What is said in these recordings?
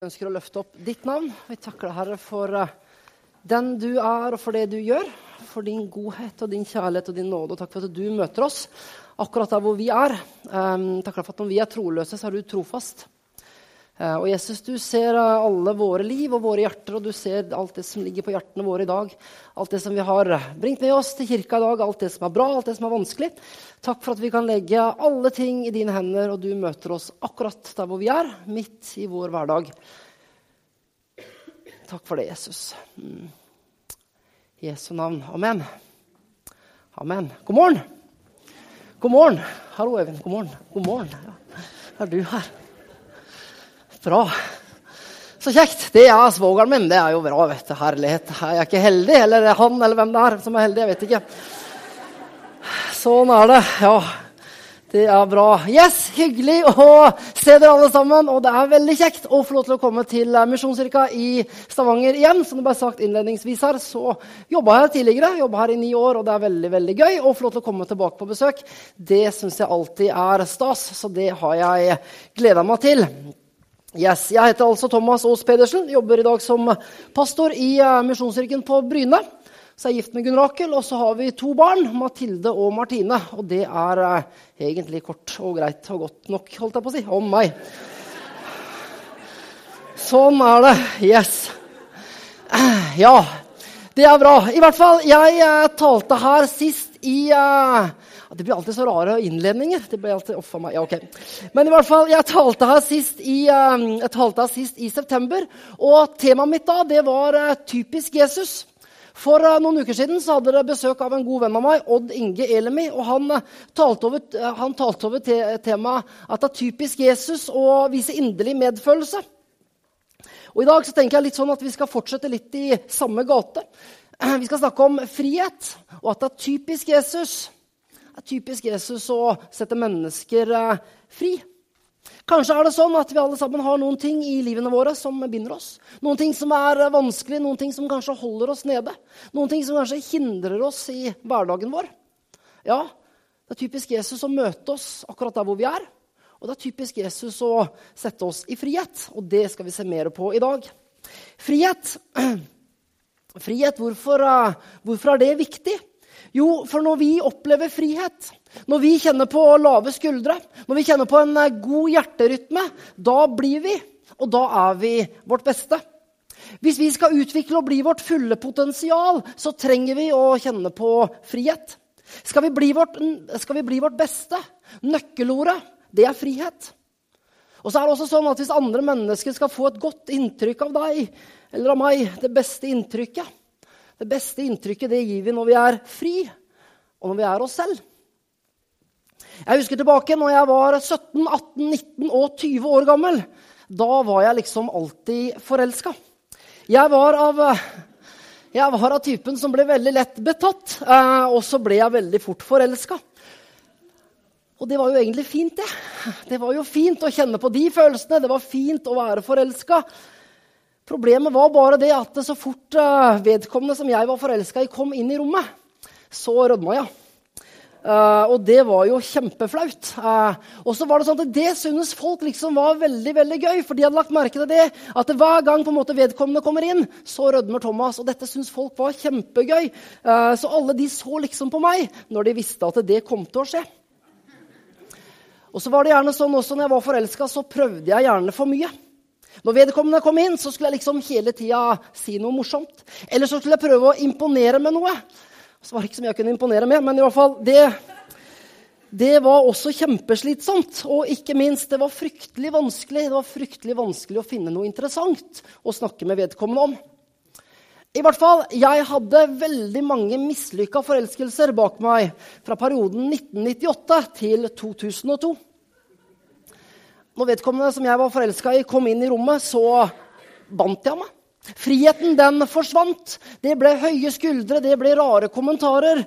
Jeg ønsker å løfte opp ditt navn. Vi takker deg, Herre, for eh, den du er, og for det du gjør. For din godhet og din kjærlighet og din nåde. Og takk for at du møter oss akkurat der hvor vi er. Um, takk for at når vi er troløse, så er du trofast. Uh, og Jesus, du ser alle våre liv og våre hjerter, og du ser alt det som ligger på hjertene våre i dag. Alt det som vi har bringt med oss til kirka i dag, alt det som er bra, alt det som er vanskelig. Takk for at vi kan legge alle ting i dine hender, og du møter oss akkurat der hvor vi er, midt i vår hverdag. Takk for det, Jesus. Mm. I Jesu navn. Amen. Amen. God morgen. God morgen. Hallo, Øyvind. God morgen. God morgen. Ja. Er du her? Bra. Så kjekt. Det er svogeren min. Det er jo bra. vet du. Herlighet. Er jeg ikke heldig? Eller det er han eller hvem det er som er heldig? Jeg vet ikke. Sånn er det. Ja. Det er bra. Yes, Hyggelig å se dere alle sammen. Og det er veldig kjekt å få lov til å komme til Misjonskirka i Stavanger igjen. Som det ble sagt innledningsvis her, så jobba jeg tidligere. Jobba her i ni år, og det er veldig veldig gøy å få lov til å komme tilbake på besøk. Det syns jeg alltid er stas, så det har jeg gleda meg til. Yes, Jeg heter altså Thomas Aas Pedersen. Jobber i dag som pastor i Misjonskirken på Bryne. Så jeg er gift med Gunn Rakel, og så har vi to barn, Mathilde og Martine. Og det er eh, egentlig kort og greit og godt nok, holdt jeg på å si, om meg. Sånn er det. Yes. Ja, det er bra. I hvert fall, jeg eh, talte her sist i eh, det blir alltid så rare innledninger. Det blir alltid, oh, meg. Ja, ok. Men i hvert fall, jeg talte her sist i, eh, jeg talte her sist i september. Og temaet mitt da det var eh, typisk Jesus. For uh, noen uker siden så hadde dere besøk av en god venn av meg, Odd Inge Elemi. og Han uh, talte over, han talte over te temaet at det er typisk Jesus å vise inderlig medfølelse. Og I dag så tenker jeg litt sånn at vi skal fortsette litt i samme gate. Vi skal snakke om frihet, og at det er typisk Jesus, er typisk Jesus å sette mennesker fri. Kanskje er det sånn at vi alle sammen har noen ting i livene våre som binder oss. Noen ting som er vanskelig, noen ting som kanskje holder oss nede. Noen ting som kanskje hindrer oss i hverdagen vår. Ja, det er typisk Jesus å møte oss akkurat der hvor vi er. Og det er typisk Jesus å sette oss i frihet, og det skal vi se mer på i dag. Frihet. Frihet, hvorfor, eh, hvorfor er det viktig? Jo, for når vi opplever frihet, når vi kjenner på lave skuldre, når vi kjenner på en eh, god hjerterytme, da blir vi, og da er vi vårt beste. Hvis vi skal utvikle og bli vårt fulle potensial, så trenger vi å kjenne på frihet. Skal vi bli vårt, vi bli vårt beste, nøkkelordet, det er frihet. Og så er det også sånn at Hvis andre mennesker skal få et godt inntrykk av deg eller av meg, det beste inntrykket, det beste inntrykket det gir vi når vi er fri, og når vi er oss selv. Jeg husker tilbake når jeg var 17, 18, 19 og 20 år gammel. Da var jeg liksom alltid forelska. Jeg var av jeg var av typen som ble veldig lett betatt, eh, og så ble jeg veldig fort forelska. Og det var jo egentlig fint, det. Det var jo fint å kjenne på de følelsene. Det var fint å være forelska. Problemet var bare det at så fort eh, vedkommende som jeg var forelska i, kom inn i rommet, så rødma jeg. Uh, og det var jo kjempeflaut. Uh, og så var Det sånn at det synes folk liksom var veldig veldig gøy. For de hadde lagt merke til det, at hver gang på en måte vedkommende kommer inn, så rødmer Thomas. Og dette synes folk var kjempegøy. Uh, så alle de så liksom på meg når de visste at det kom til å skje. Og så var det gjerne sånn også når jeg var forelska, så prøvde jeg gjerne for mye. Når vedkommende kom inn, så skulle jeg liksom hele tida si noe morsomt. Eller så skulle jeg prøve å imponere med noe. Så var det ikke så mye jeg kunne imponere med, men i hvert fall det, det var også kjempeslitsomt. Og ikke minst, det var fryktelig vanskelig Det var fryktelig vanskelig å finne noe interessant å snakke med vedkommende om. I hvert fall, Jeg hadde veldig mange mislykka forelskelser bak meg fra perioden 1998 til 2002. Når vedkommende som jeg var forelska i, kom inn i rommet, så bandt jeg meg. Friheten, den forsvant. Det ble høye skuldre, det ble rare kommentarer.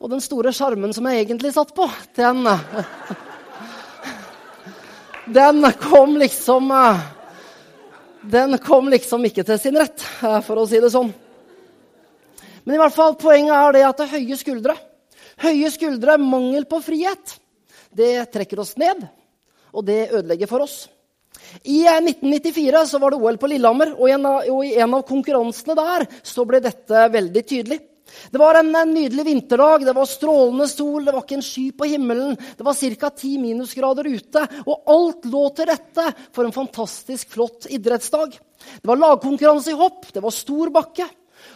Og den store sjarmen som jeg egentlig satt på, den Den kom liksom Den kom liksom ikke til sin rett, for å si det sånn. Men i hvert fall, poenget er det at det er høye skuldre. Høye skuldre, mangel på frihet, det trekker oss ned, og det ødelegger for oss. I 1994 så var det OL på Lillehammer, og i en av, og i en av konkurransene der så ble dette veldig tydelig. Det var en nydelig vinterdag, det var strålende sol, det var ikke en sky på himmelen. Det var ca. 10 minusgrader ute, og alt lå til rette for en fantastisk flott idrettsdag. Det var lagkonkurranse i hopp, det var stor bakke.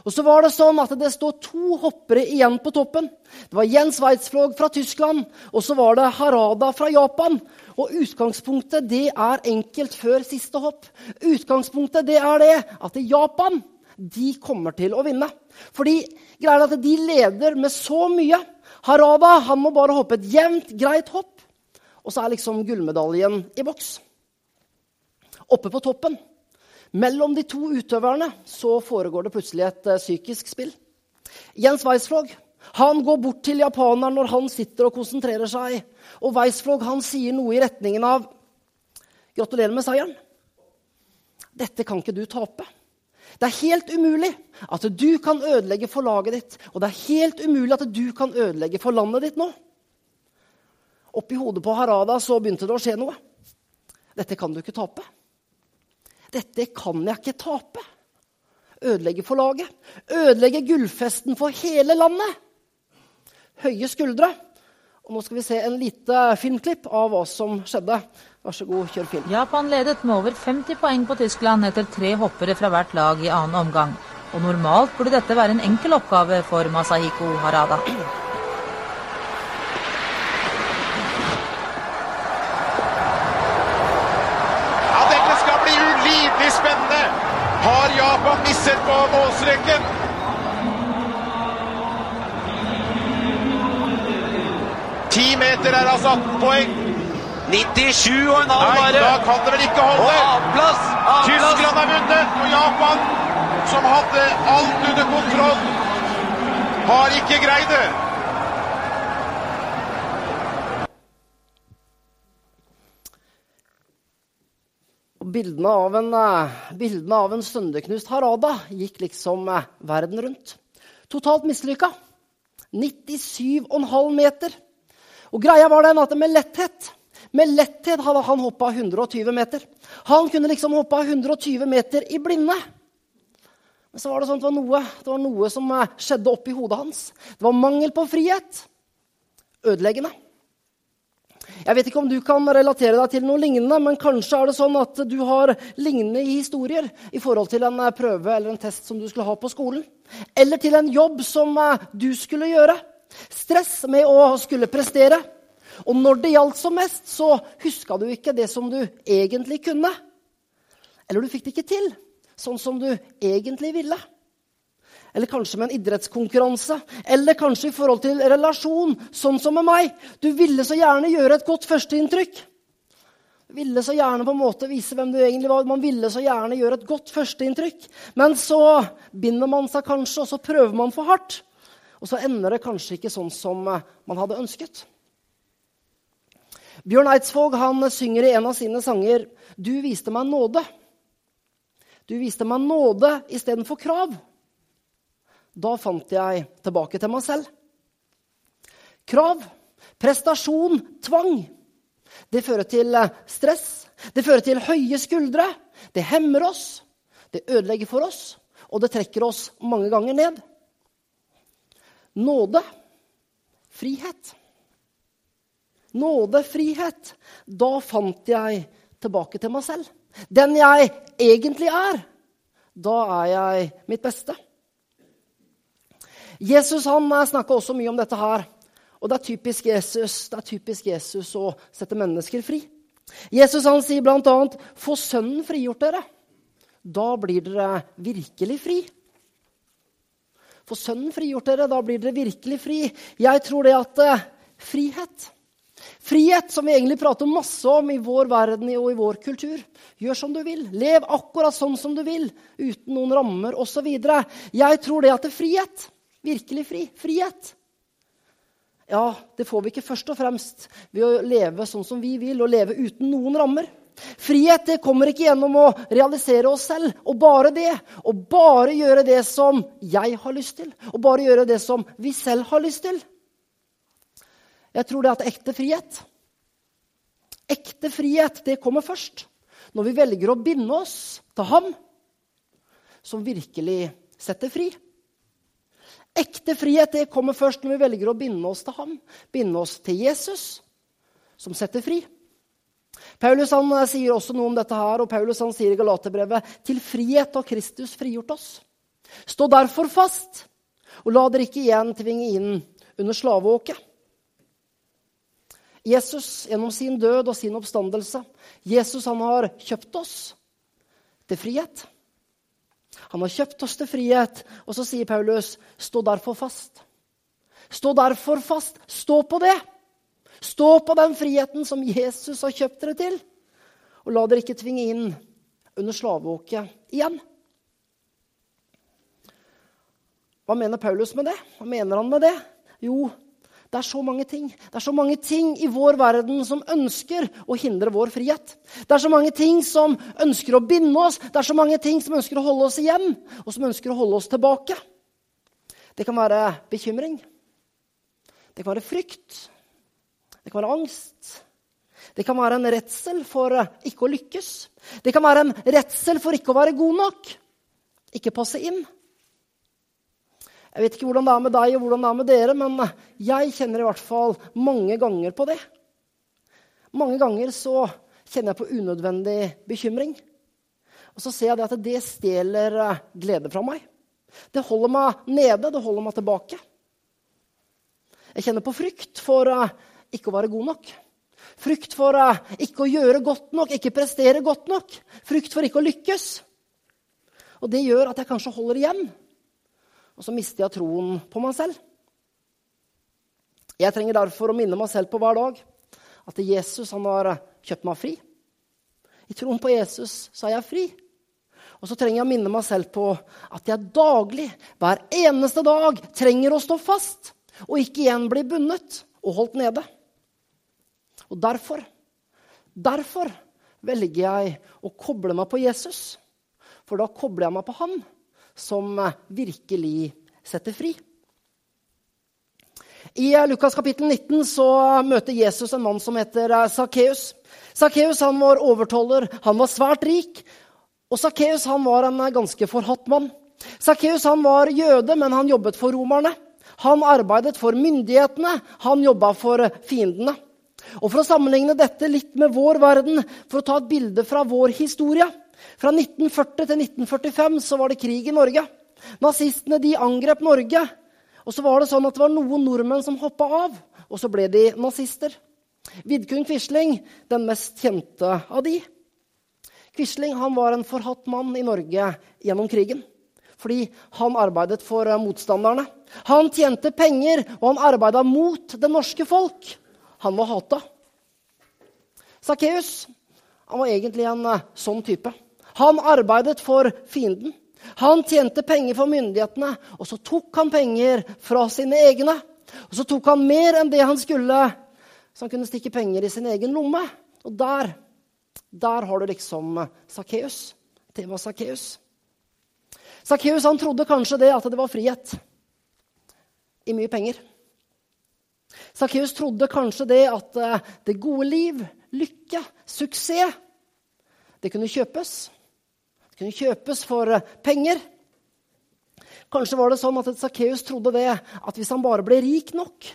Og så var Det sånn at det står to hoppere igjen på toppen. Det var Jens Weitzflog fra Tyskland og så var det Harada fra Japan. Og Utgangspunktet det er enkelt før siste hopp. Utgangspunktet det er det at Japan de kommer til å vinne. Fordi greia er at de leder med så mye. Harada han må bare hoppe et jevnt, greit hopp. Og så er liksom gullmedaljen i boks. Oppe på toppen mellom de to utøverne så foregår det plutselig et uh, psykisk spill. Jens Weisflog han går bort til japaneren når han sitter og konsentrerer seg. Og Weisflog han sier noe i retningen av Gratulerer med seieren. Dette kan ikke du tape. Det er helt umulig at du kan ødelegge for laget ditt. Og det er helt umulig at du kan ødelegge for landet ditt nå. Oppi hodet på Harada så begynte det å skje noe. Dette kan du ikke tape. Dette kan jeg ikke tape. Ødelegge for laget. Ødelegge gullfesten for hele landet. Høye skuldre. Og nå skal vi se en lite filmklipp av hva som skjedde. Vær så god, kjør film. Japan ledet med over 50 poeng på Tyskland etter tre hoppere fra hvert lag i annen omgang. Og normalt burde dette være en enkel oppgave for Masahiko Harada. har Japan misset på målstreken. Ti meter er altså 18 poeng. 97 og en halv bare. Nei, da kan det vel ikke holde. Og. Tyskland har vunnet, og Japan, som hadde alt under kontroll, har ikke greid det. Bildene av en, uh, bildene av en sønderknust Harada gikk liksom uh, verden rundt. Totalt mislykka. 97,5 meter. Og greia var den at med letthet med letthet hadde han hoppa 120 meter. Han kunne liksom hoppa 120 meter i blinde. Men så var det sånn at det var noe, det var noe som uh, skjedde oppi hodet hans. Det var mangel på frihet. Ødeleggende. Jeg vet ikke om du kan relatere deg til noe lignende, men kanskje er det sånn at du har lignende historier i forhold til en eh, prøve eller en test som du skulle ha på skolen. Eller til en jobb som eh, du skulle gjøre. Stress med å skulle prestere. Og når det gjaldt som mest, så huska du ikke det som du egentlig kunne. Eller du fikk det ikke til sånn som du egentlig ville. Eller kanskje med en idrettskonkurranse. Eller kanskje i forhold til relasjon, sånn som med meg. Du ville så gjerne gjøre et godt førsteinntrykk. Du ville så gjerne på en måte vise hvem du egentlig var. Man ville så gjerne gjøre et godt førsteinntrykk. Men så binder man seg kanskje, og så prøver man for hardt. Og så ender det kanskje ikke sånn som eh, man hadde ønsket. Bjørn Eidsvåg han synger i en av sine sanger 'Du viste meg nåde'. Du viste meg nåde istedenfor krav. Da fant jeg tilbake til meg selv. Krav, prestasjon, tvang. Det fører til eh, stress, det fører til høye skuldre. Det hemmer oss, det ødelegger for oss, og det trekker oss mange ganger ned. Nåde, frihet. Nåde, frihet. Da fant jeg tilbake til meg selv. Den jeg egentlig er. Da er jeg mitt beste. Jesus han snakka også mye om dette her. Og det er typisk Jesus, det er typisk Jesus å sette mennesker fri. Jesus han sier bl.a.: Få Sønnen frigjort dere. Da blir dere virkelig fri. Få Sønnen frigjort dere, da blir dere virkelig fri. Jeg tror det at eh, frihet Frihet, som vi egentlig prater masse om i vår verden og i vår kultur. Gjør som du vil. Lev akkurat sånn som du vil, uten noen rammer osv. Jeg tror det at det frihet Virkelig fri. Frihet. Ja, det får vi ikke først og fremst ved å leve sånn som vi vil, og leve uten noen rammer. Frihet det kommer ikke gjennom å realisere oss selv og bare det. Og bare gjøre det som jeg har lyst til, og bare gjøre det som vi selv har lyst til. Jeg tror det er ekte frihet. Ekte frihet, det kommer først. når vi velger å binde oss til ham som virkelig setter fri. Ekte frihet det kommer først når vi velger å binde oss til ham, binde oss til Jesus, som setter fri. Paulus han eh, sier også noe om dette her, og Paulus han sier i Galaterbrevet til frihet har Kristus frigjort oss. Stå derfor fast, og la dere ikke igjen tvinge inn under slaveåket. Jesus gjennom sin død og sin oppstandelse. Jesus han har kjøpt oss til frihet. Han har kjøpt oss til frihet. Og så sier Paulus, stå derfor fast. Stå derfor fast. Stå på det. Stå på den friheten som Jesus har kjøpt dere til. Og la dere ikke tvinge inn under slaveåket igjen. Hva mener Paulus med det? Hva mener han med det? Jo, det er så mange ting. Det er så mange ting i vår verden som ønsker å hindre vår frihet. Det er så mange ting som ønsker å binde oss, det er så mange ting som ønsker å holde oss igjen, og som ønsker å holde oss tilbake. Det kan være bekymring. Det kan være frykt. Det kan være angst. Det kan være en redsel for ikke å lykkes. Det kan være en redsel for ikke å være god nok. Ikke passe inn. Jeg vet ikke hvordan det er med deg og hvordan det er med dere, men jeg kjenner i hvert fall mange ganger på det. Mange ganger så kjenner jeg på unødvendig bekymring. Og så ser jeg at det stjeler eh, glede fra meg. Det holder meg nede, det holder meg tilbake. Jeg kjenner på frykt for uh, ikke å være god nok. Frykt for ikke å gjøre godt nok, ikke prestere godt nok. Frykt for ikke å lykkes. Og det gjør at jeg kanskje holder igjen. Og så mister jeg troen på meg selv. Jeg trenger derfor å minne meg selv på hver dag at Jesus han har kjøpt meg fri. I troen på Jesus så er jeg fri. Og så trenger jeg å minne meg selv på at jeg daglig, hver eneste dag, trenger å stå fast og ikke igjen bli bundet og holdt nede. Og derfor, derfor velger jeg å koble meg på Jesus. For da kobler jeg meg på han som eh, virkelig setter fri. I eh, Lukas kapittel 19 så møter Jesus en mann som heter Sakkeus. Eh, Sakkeus var overtoller, han var svært rik. Og Sakkeus var en ganske forhatt mann. Sakkeus var jøde, men han jobbet for romerne. Han arbeidet for myndighetene, han jobba for fiendene. Og For å sammenligne dette litt med vår verden, for å ta et bilde fra vår historie fra 1940 til 1945 så var det krig i Norge. Nazistene de angrep Norge. Og så var det sånn at det var noen nordmenn som hoppa av, og så ble de nazister. Vidkun Quisling, den mest kjente av de. Quisling var en forhatt mann i Norge gjennom krigen. Fordi han arbeidet for motstanderne. Han tjente penger, og han arbeida mot det norske folk. Han var hata. Sakkeus var egentlig en eh, sånn type. Han arbeidet for fienden. Han tjente penger for myndighetene, og så tok han penger fra sine egne. Og så tok han mer enn det han skulle, så han kunne stikke penger i sin egen lomme. Og der, der har du liksom Sakkeus. Var Sakkeus. Sakkeus trodde kanskje det at det var frihet i mye penger. Sakkeus trodde kanskje det at eh, det gode liv, lykke, suksess, det kunne kjøpes kunne kjøpes for eh, penger. Kanskje var det sånn at Sakkeus trodde det, at hvis han bare ble rik nok,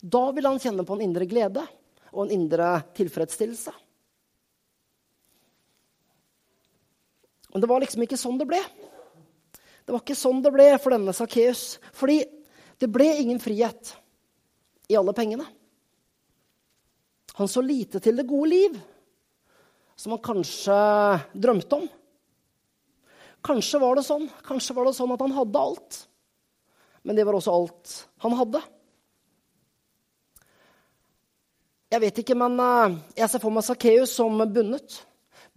da ville han kjenne på en indre glede og en indre tilfredsstillelse. Men det var liksom ikke sånn det ble. Det var ikke sånn det ble for denne Sakkeus. Fordi det ble ingen frihet i alle pengene. Han så lite til det gode liv som han kanskje drømte om. Kanskje var det sånn. Kanskje var det sånn at han hadde alt. Men det var også alt han hadde. Jeg vet ikke, men eh, jeg ser for meg Sakkeus som bundet.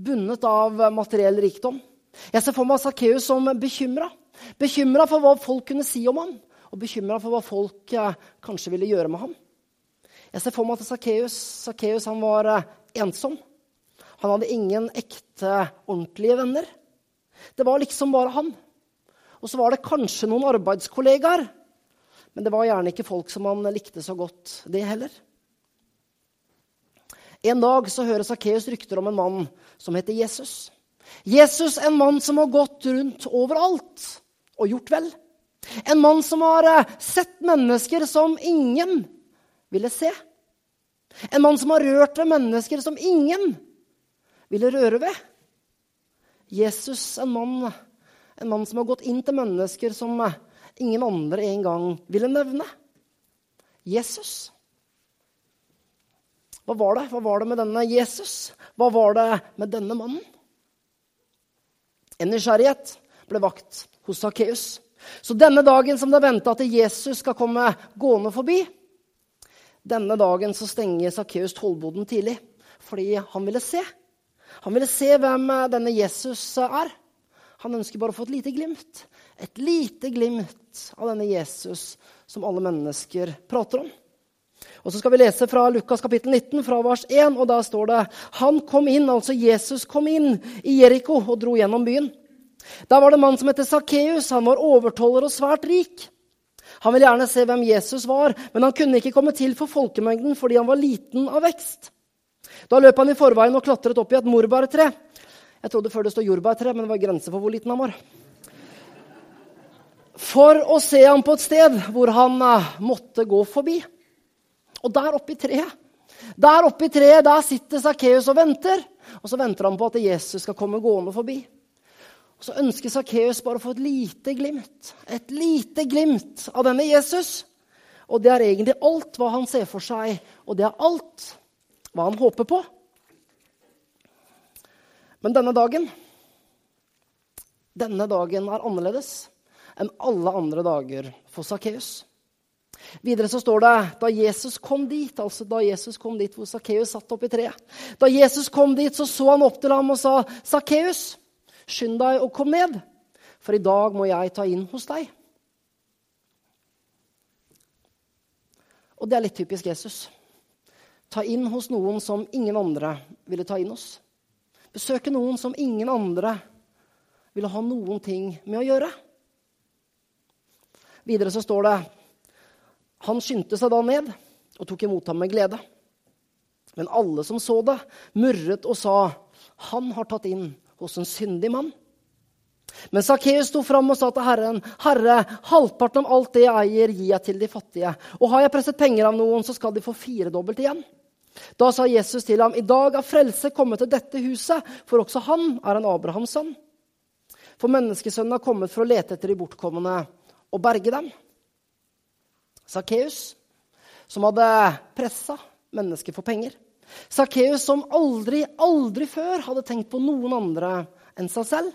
Bundet av materiell rikdom. Jeg ser for meg Sakkeus som bekymra. Bekymra for hva folk kunne si om ham, og bekymra for hva folk eh, kanskje ville gjøre med ham. Jeg ser for meg at Sakkeus var eh, ensom. Han hadde ingen ekte, ordentlige venner. Det var liksom bare han. Og så var det kanskje noen arbeidskollegaer. Men det var gjerne ikke folk som han likte så godt, det heller. En dag så hører Sakkeus rykter om en mann som heter Jesus. Jesus, en mann som har gått rundt overalt og gjort vel. En mann som har eh, sett mennesker som ingen ville se. En mann som har rørt ved mennesker som ingen ville røre ved. Jesus, en mann, en mann som har gått inn til mennesker som ingen andre en gang ville nevne. Jesus. Hva var det? Hva var det med denne Jesus? Hva var det med denne mannen? En nysgjerrighet ble vakt hos Sakkeus. Så denne dagen som det er venta at Jesus skal komme gående forbi, denne dagen så stenger Sakkeus tollboden tidlig fordi han ville se. Han ville se hvem denne Jesus er. Han ønsker bare å få et lite glimt. Et lite glimt av denne Jesus som alle mennesker prater om. Og så skal vi lese fra Lukas kapittel 19, fra vers 1, og der står det Han kom inn, altså Jesus kom inn i Jeriko og dro gjennom byen. Der var det en mann som het Sakkeus. Han var overtoller og svært rik. Han ville gjerne se hvem Jesus var, men han kunne ikke komme til for folkemengden fordi han var liten av vekst. Da løp han i forveien og klatret opp i et morbærtre. Jeg trodde før det stod jordbærtre, men det var grenser for hvor liten han var. For å se ham på et sted hvor han uh, måtte gå forbi. Og der oppe i treet der oppe i treet der sitter Sakkeus og venter. Og så venter han på at Jesus skal komme gående forbi. Og Så ønsker Sakkeus bare å få et lite glimt et lite glimt av denne Jesus. Og det er egentlig alt hva han ser for seg, og det er alt hva han håper på. Men denne dagen denne dagen er annerledes enn alle andre dager for Sakkeus. Videre så står det da Jesus kom dit, altså da Jesus kom dit hvor Sakkeus satt oppi treet. Da Jesus kom dit, så så han opp til ham og sa, 'Sakkeus, Skynd deg og kom ned, for i dag må jeg ta inn hos deg. Og det er litt typisk Jesus. Ta inn hos noen som ingen andre ville ta inn hos. Besøke noen som ingen andre ville ha noen ting med å gjøre. Videre så står det han skyndte seg da ned og tok imot ham med glede. Men alle som så det, murret og sa, 'Han har tatt inn hos en syndig mann. Men Sakkeus sto fram og sa til Herren, 'Herre, halvparten av alt det jeg eier, gir jeg til de fattige.' 'Og har jeg presset penger av noen, så skal de få firedobbelt igjen.' Da sa Jesus til ham, 'I dag er frelse kommet til dette huset, for også han er en Abrahams sønn.' For menneskesønnen har kommet for å lete etter de bortkomne og berge dem. Sakkeus, som hadde pressa mennesker for penger, Sakkeus som aldri, aldri før hadde tenkt på noen andre enn seg selv.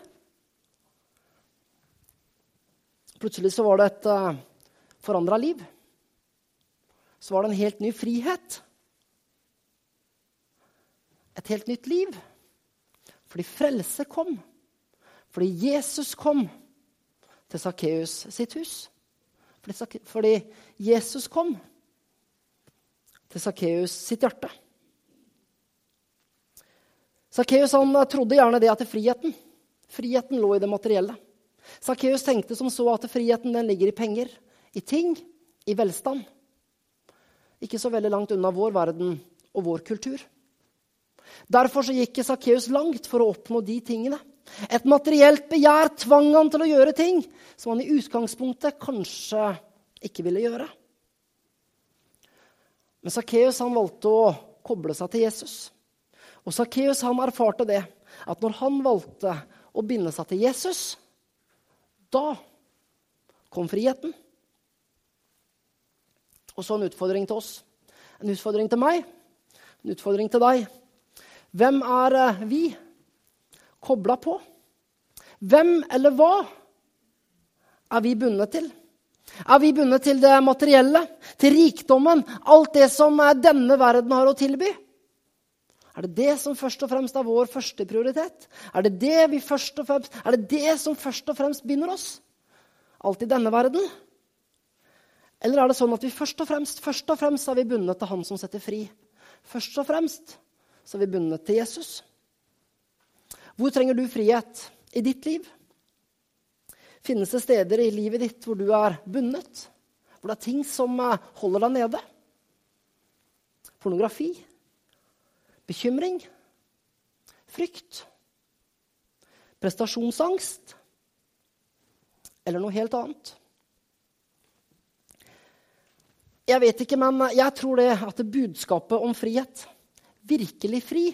Plutselig så var det et eh, forandra liv. Så var det en helt ny frihet. Et helt nytt liv. Fordi frelse kom. Fordi Jesus kom til Sakkeus sitt hus. Fordi, fordi Jesus kom til Sakkeus sitt hjerte. Sakkeus trodde gjerne det at friheten, friheten lå i det materielle. Sakkeus tenkte som så at friheten ligger i penger, i ting, i velstand. Ikke så veldig langt unna vår verden og vår kultur. Derfor så gikk Sakkeus langt for å oppnå de tingene. Et materielt begjær tvang han til å gjøre ting som han i utgangspunktet kanskje ikke ville gjøre. Men Sakkeus valgte å koble seg til Jesus. Og Sakkeus erfarte det, at når han valgte å binde seg til Jesus, da kom friheten. Og så en utfordring til oss. En utfordring til meg, en utfordring til deg. Hvem er eh, vi kobla på? Hvem eller hva er vi bundet til? Er vi bundet til det materielle, til rikdommen, alt det som denne verden har å tilby? Er det det som først og fremst er vår første prioritet? Er det det, vi først og fremst, er det, det som først og fremst binder oss? Alt i denne verden? Eller er det sånn at vi først og fremst, først og fremst er vi bundet til Han som setter fri? Først og fremst så er vi bundet til Jesus. Hvor trenger du frihet i ditt liv? Finnes det steder i livet ditt hvor du er bundet? Hvor det er ting som eh, holder deg nede? Pornografi? Bekymring? Frykt? Prestasjonsangst? Eller noe helt annet? Jeg vet ikke, men jeg tror det at budskapet om frihet, virkelig fri,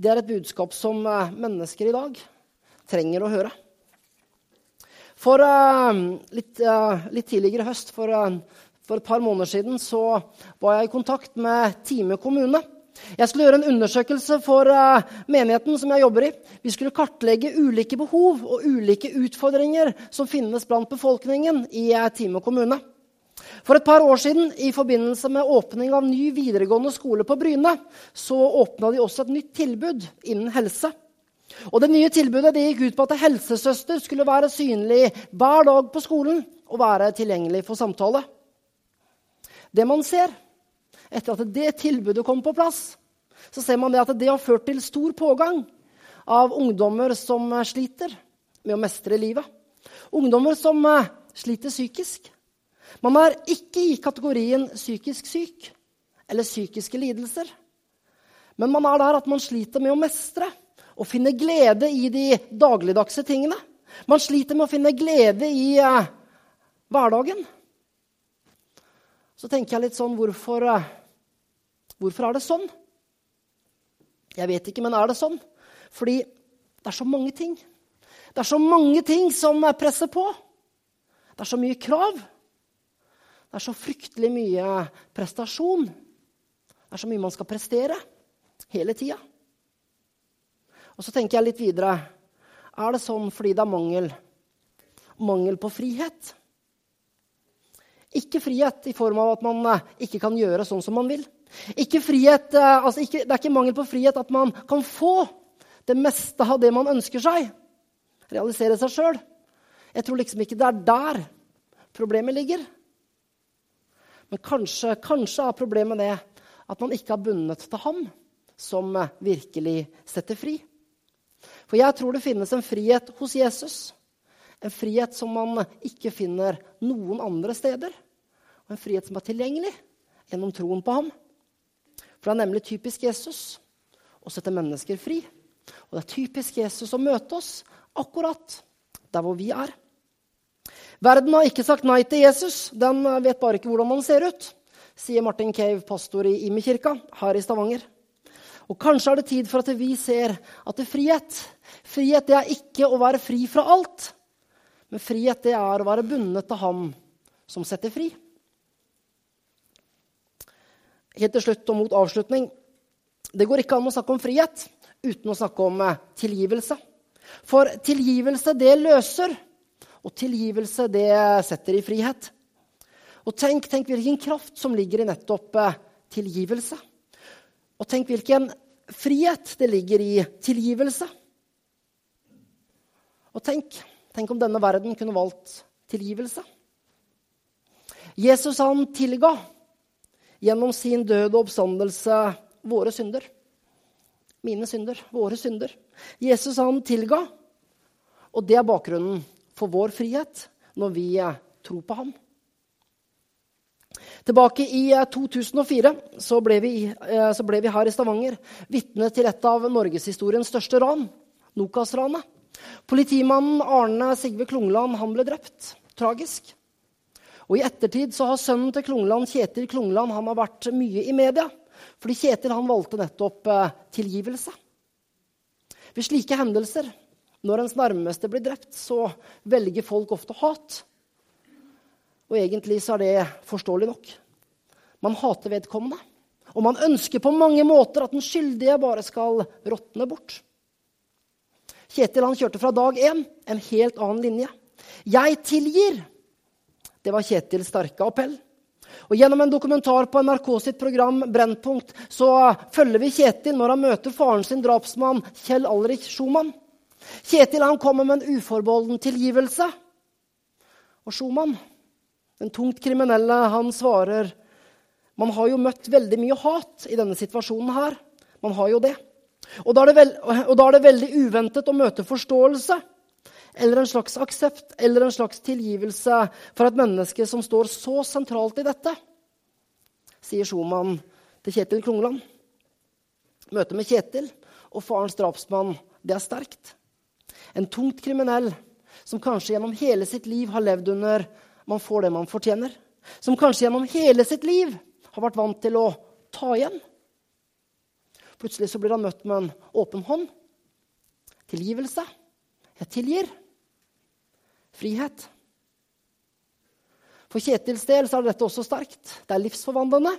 det er et budskap som eh, mennesker i dag trenger å høre. For uh, litt, uh, litt, tidligere i høst, for, for, et par måneder siden, så var jeg i kontakt med Time kommune. Jeg skulle gjøre en undersøkelse for menigheten som jeg jobber i. Vi skulle kartlegge ulike behov og ulike utfordringer som finnes blant befolkningen i Time kommune. For et par år siden, i forbindelse med åpning av ny videregående skole på Bryne, så åpna de også et nytt tilbud innen helse. Og Det nye tilbudet det gikk ut på at helsesøster skulle være synlig hver dag på skolen og være tilgjengelig for samtale. Det man ser etter at det tilbudet kom på plass, så ser man det at det har ført til stor pågang av ungdommer som sliter med å mestre livet. Ungdommer som eh, sliter psykisk. Man er ikke i kategorien psykisk syk eller psykiske lidelser. Men man er der at man sliter med å mestre og finne glede i de dagligdagse tingene. Man sliter med å finne glede i uh, hverdagen. Så tenker jeg litt sånn hvorfor, uh, hvorfor er det sånn? Jeg vet ikke, men er det sånn? Fordi det er så mange ting. Det er så mange ting som presser på. Det er så mye krav. Det er så fryktelig mye prestasjon. Det er så mye man skal prestere hele tida. Og så tenker jeg litt videre. Er det sånn fordi det er mangel, mangel på frihet? Ikke frihet i form av at man eh, ikke kan gjøre sånn som man vil. Ikke frihet, eh, altså ikke, det er ikke mangel på frihet at man kan få det meste av det man ønsker seg. Realisere seg sjøl. Jeg tror liksom ikke det er der problemet ligger. Men kanskje, kanskje er problemet det at man ikke har bundet til ham som virkelig setter fri. For jeg tror det finnes en frihet hos Jesus. En frihet som man ikke finner noen andre steder. Og en frihet som er tilgjengelig gjennom troen på ham. For det er nemlig typisk Jesus å sette mennesker fri. Og det er typisk Jesus å møte oss akkurat der hvor vi er. Verden har ikke sagt nei til Jesus. Den vet bare ikke hvordan han ser ut, sier Martin Cave, pastor i Imekirka her i Stavanger. Og Kanskje er det tid for at vi ser at det er frihet Frihet det er ikke å være fri fra alt, men frihet det er å være bundet til ham som setter fri. Helt til slutt og mot avslutning. Det går ikke an å snakke om frihet uten å snakke om eh, tilgivelse. For tilgivelse, det løser. Og tilgivelse, det setter i frihet. Og tenk, tenk hvilken kraft som ligger i nettopp eh, tilgivelse. Og tenk hvilken frihet det ligger i tilgivelse. Og tenk, tenk om denne verden kunne valgt tilgivelse. Jesus han tilga gjennom sin død og oppstandelse våre synder. Mine synder, våre synder. Jesus han tilga, og det er bakgrunnen for vår frihet når vi eh, tror på ham. Tilbake i 2004 eh, så ble, vi, eh, så ble vi her i Stavanger vitne til et av norgeshistoriens største ran, Nokas-ranet. Politimannen Arne Sigve Klungland han ble drept. Tragisk. Og I ettertid så har sønnen til Klungland, Kjetil Klungland, han har vært mye i media. Fordi Kjetil han valgte nettopp tilgivelse. Ved slike hendelser når ens nærmeste blir drept, så velger folk ofte hat. Og egentlig så er det forståelig nok. Man hater vedkommende. Og man ønsker på mange måter at den skyldige bare skal råtne bort. Kjetil han kjørte fra dag én en helt annen linje. 'Jeg tilgir'. Det var Kjetils sterke appell. Og Gjennom en dokumentar på NRK sitt program Brennpunkt så følger vi Kjetil når han møter faren sin, drapsmann Kjell Alrik Schumann. Kjetil han kommer med en uforbeholden tilgivelse. Og Schumann, den tungt kriminelle, han svarer Man har jo møtt veldig mye hat i denne situasjonen her. Man har jo det. Og da er det, veld, da er det veldig uventet å møte forståelse eller en slags aksept eller en slags tilgivelse for et menneske som står så sentralt i dette, sier Schumann til Kjetil Klungland. Møtet med Kjetil og farens drapsmann, det er sterkt. En tungt kriminell som kanskje gjennom hele sitt liv har levd under man får det man fortjener. Som kanskje gjennom hele sitt liv har vært vant til å ta igjen. Plutselig så blir han møtt med en åpen hånd. Tilgivelse. Jeg tilgir. Frihet. For Kjetils del så er dette også sterkt. Det er livsforvandlende.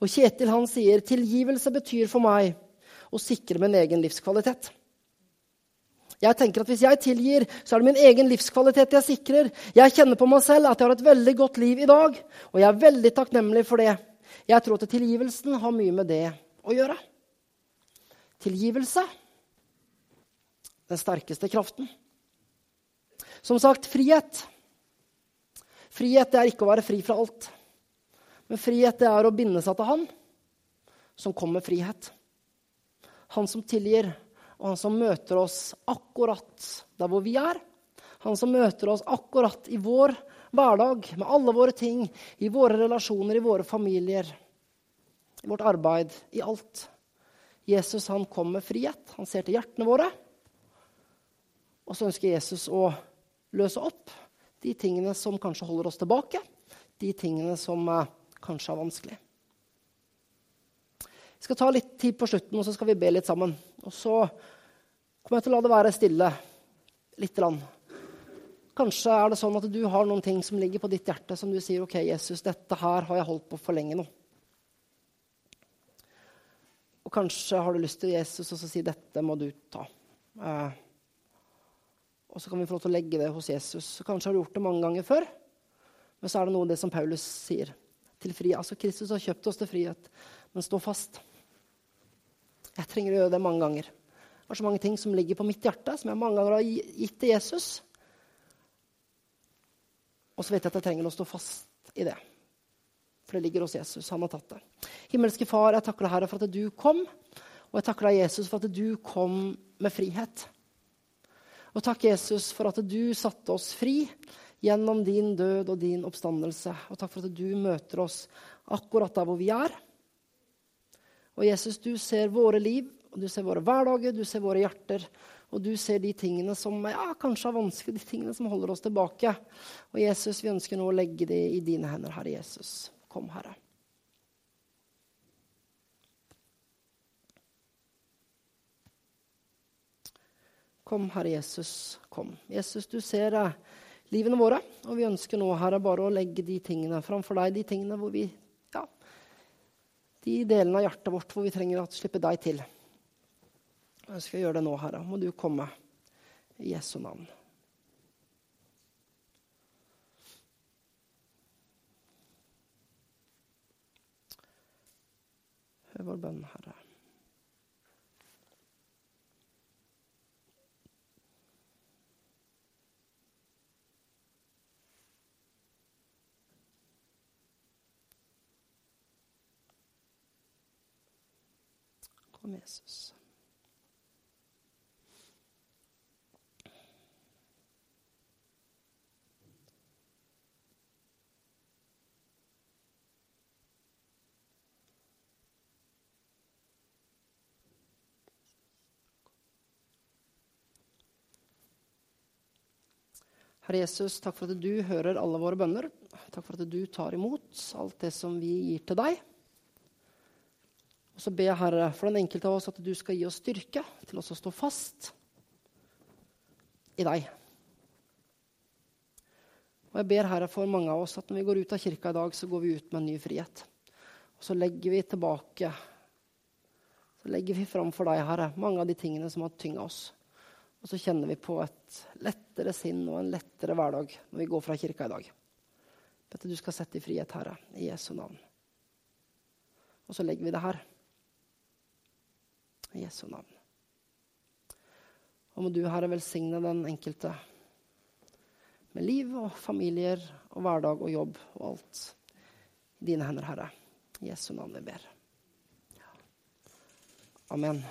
Og Kjetil han sier tilgivelse betyr for meg å sikre min egen livskvalitet. Jeg tenker at Hvis jeg tilgir, så er det min egen livskvalitet jeg sikrer. Jeg kjenner på meg selv at jeg har et veldig godt liv i dag, og jeg er veldig takknemlig for det. Jeg tror at tilgivelsen har mye med det å gjøre. Tilgivelse den sterkeste kraften. Som sagt, frihet. Frihet er ikke å være fri fra alt. Men frihet er å binde seg til Han som kommer med frihet. Han som tilgir, og han som møter oss akkurat der hvor vi er. Han som møter oss akkurat i vår hverdag, med alle våre ting, i våre relasjoner, i våre familier, i vårt arbeid, i alt. Jesus han kom med frihet. Han ser til hjertene våre. Og så ønsker Jesus å løse opp de tingene som kanskje holder oss tilbake, de tingene som eh, kanskje er vanskelig. Vi skal ta litt tid på slutten, og så skal vi be litt sammen. Og så kommer jeg til å la det være stille lite grann. Kanskje er det sånn at du har noen ting som ligger på ditt hjerte, som du sier OK, Jesus, dette her har jeg holdt på for lenge nå. Og kanskje har du lyst til Jesus og så si dette må du ta. Eh, og så kan vi få lov til å legge det hos Jesus. Kanskje har du gjort det mange ganger før, men så er det noe av det som Paulus sier. Til fri. Altså, Kristus har kjøpt oss til frihet, men stå fast. Jeg trenger å gjøre det mange ganger. Det er så mange ting som ligger på mitt hjerte, som jeg mange ganger har gitt til Jesus. Og så vet jeg at jeg trenger å stå fast i det. For det ligger hos Jesus. Han har tatt det. Himmelske Far, jeg takker deg, Herre, for at du kom. Og jeg takker deg, Jesus, for at du kom med frihet. Og takk, Jesus, for at du satte oss fri gjennom din død og din oppstandelse. Og takk for at du møter oss akkurat der hvor vi er. Og Jesus, du ser våre liv, og du ser våre hverdager, du ser våre hjerter. Og du ser de tingene som ja, kanskje er vanskelig, de tingene som holder oss tilbake. Og Jesus, vi ønsker nå å legge det i dine hender, Herre Jesus. Kom, Herre. Kom, Herre Jesus, kom. Jesus, du ser eh, livene våre, og vi ønsker nå, Herre, bare å legge de tingene framfor deg, de tingene hvor vi de delene av hjertet vårt hvor vi trenger å slippe deg til. Jeg skal gjøre det nå, Herre. Må du komme i Jesu navn. Hør vår bønn, Herre. Kom, Jesus. Herre Jesus, takk for at du hører alle våre bønner. Takk for at du tar imot alt det som vi gir til deg. Og så ber jeg, Herre, for den enkelte av oss at du skal gi oss styrke til oss å stå fast i deg. Og jeg ber, Herre, for mange av oss at når vi går ut av kirka i dag, så går vi ut med en ny frihet. Og så legger vi tilbake Så legger vi fram for deg, Herre, mange av de tingene som har tynga oss. Og så kjenner vi på et lettere sinn og en lettere hverdag når vi går fra kirka i dag. Dette du skal sette i frihet, Herre, i Jesu navn. Og så legger vi det her. I Jesu navn. Og må du, Herre, velsigne den enkelte med liv og familier og hverdag og jobb og alt. I dine hender, Herre. I Jesu navn vi ber. Amen.